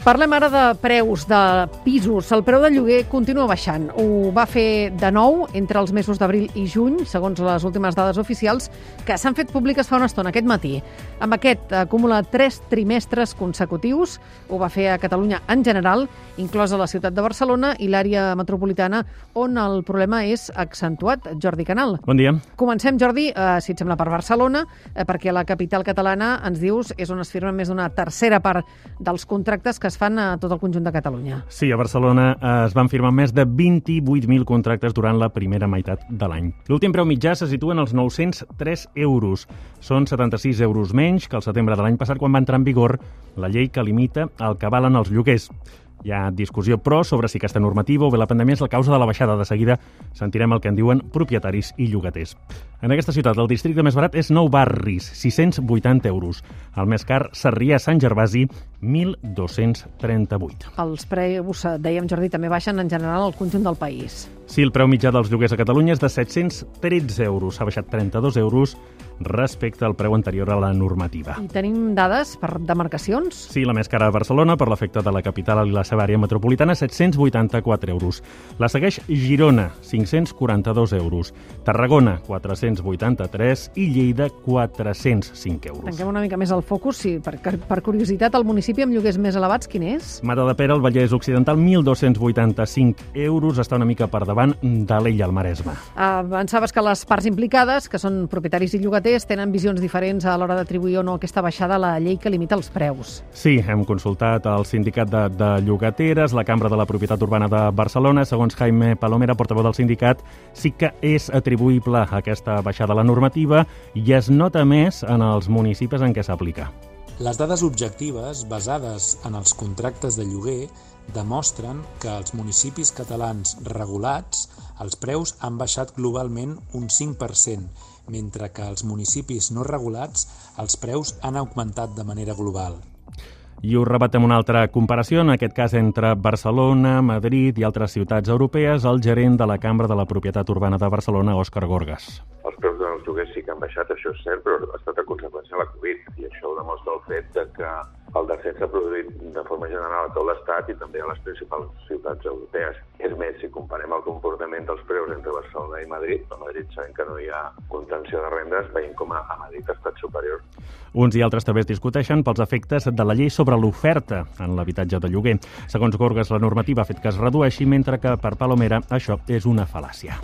Parlem ara de preus de pisos. El preu de lloguer continua baixant. Ho va fer de nou entre els mesos d'abril i juny, segons les últimes dades oficials, que s'han fet públiques fa una estona, aquest matí. Amb aquest acumula tres trimestres consecutius. Ho va fer a Catalunya en general, inclosa la ciutat de Barcelona i l'àrea metropolitana, on el problema és accentuat. Jordi Canal. Bon dia. Comencem, Jordi, eh, si et sembla, per Barcelona, eh, perquè la capital catalana, ens dius, és on es firma més d'una tercera part dels contractes que es fan a tot el conjunt de Catalunya. Sí, a Barcelona eh, es van firmar més de 28.000 contractes durant la primera meitat de l'any. L'últim preu mitjà se situa en els 903 euros. Són 76 euros menys que el setembre de l'any passat quan va entrar en vigor la llei que limita el que valen els lloguers. Hi ha discussió, però, sobre si aquesta normativa o bé la pandèmia és la causa de la baixada. De seguida sentirem el que en diuen propietaris i llogaters. En aquesta ciutat, el districte més barat és Nou Barris, 680 euros. El més car, Sarrià Sant Gervasi, 1.238. Els preus, eh, dèiem, Jordi, també baixen en general al conjunt del país. Sí, el preu mitjà dels lloguers a Catalunya és de 713 euros. S'ha baixat 32 euros respecte al preu anterior a la normativa. I tenim dades per demarcacions? Sí, la més cara a Barcelona, per l'efecte de la capital i la seva àrea metropolitana, 784 euros. La segueix Girona, 542 euros. Tarragona, 483 i Lleida, 405 euros. Tanquem una mica més el focus. Sí, per, per curiositat, el municipi amb lloguers més elevats, quin és? Mata de Pere, el Vallès Occidental, 1.285 euros. Està una mica per davant de l'Ella al Maresme. Avançaves que les parts implicades, que són propietaris i llogaters, tenen visions diferents a l'hora d'atribuir o no aquesta baixada a la llei que limita els preus. Sí, hem consultat el sindicat de, de llogateres, la Cambra de la Propietat Urbana de Barcelona. Segons Jaime Palomera, portaveu del sindicat, sí que és atribuïble aquesta baixada a la normativa i es nota més en els municipis en què s'aplica. Les dades objectives, basades en els contractes de lloguer, demostren que als municipis catalans regulats els preus han baixat globalment un 5%, mentre que als municipis no regulats els preus han augmentat de manera global. I ho rebatem una altra comparació, en aquest cas entre Barcelona, Madrid i altres ciutats europees, el gerent de la Cambra de la Propietat Urbana de Barcelona, Òscar Gorgas. Els dels lloguers sí que han baixat, això és cert, però ha estat a conseqüència de la Covid, i això ho demostra el fet de que el descens s'ha produït de forma general a tot l'Estat i també a les principals ciutats europees. És més, si comparem el comportament dels preus entre Barcelona i Madrid, a Madrid sabem que no hi ha contenció de rendes, veiem com a Madrid ha estat superior. Uns i altres també es discuteixen pels efectes de la llei sobre l'oferta en l'habitatge de lloguer. Segons Gorgas, la normativa ha fet que es redueixi, mentre que per Palomera això és una fal·làcia.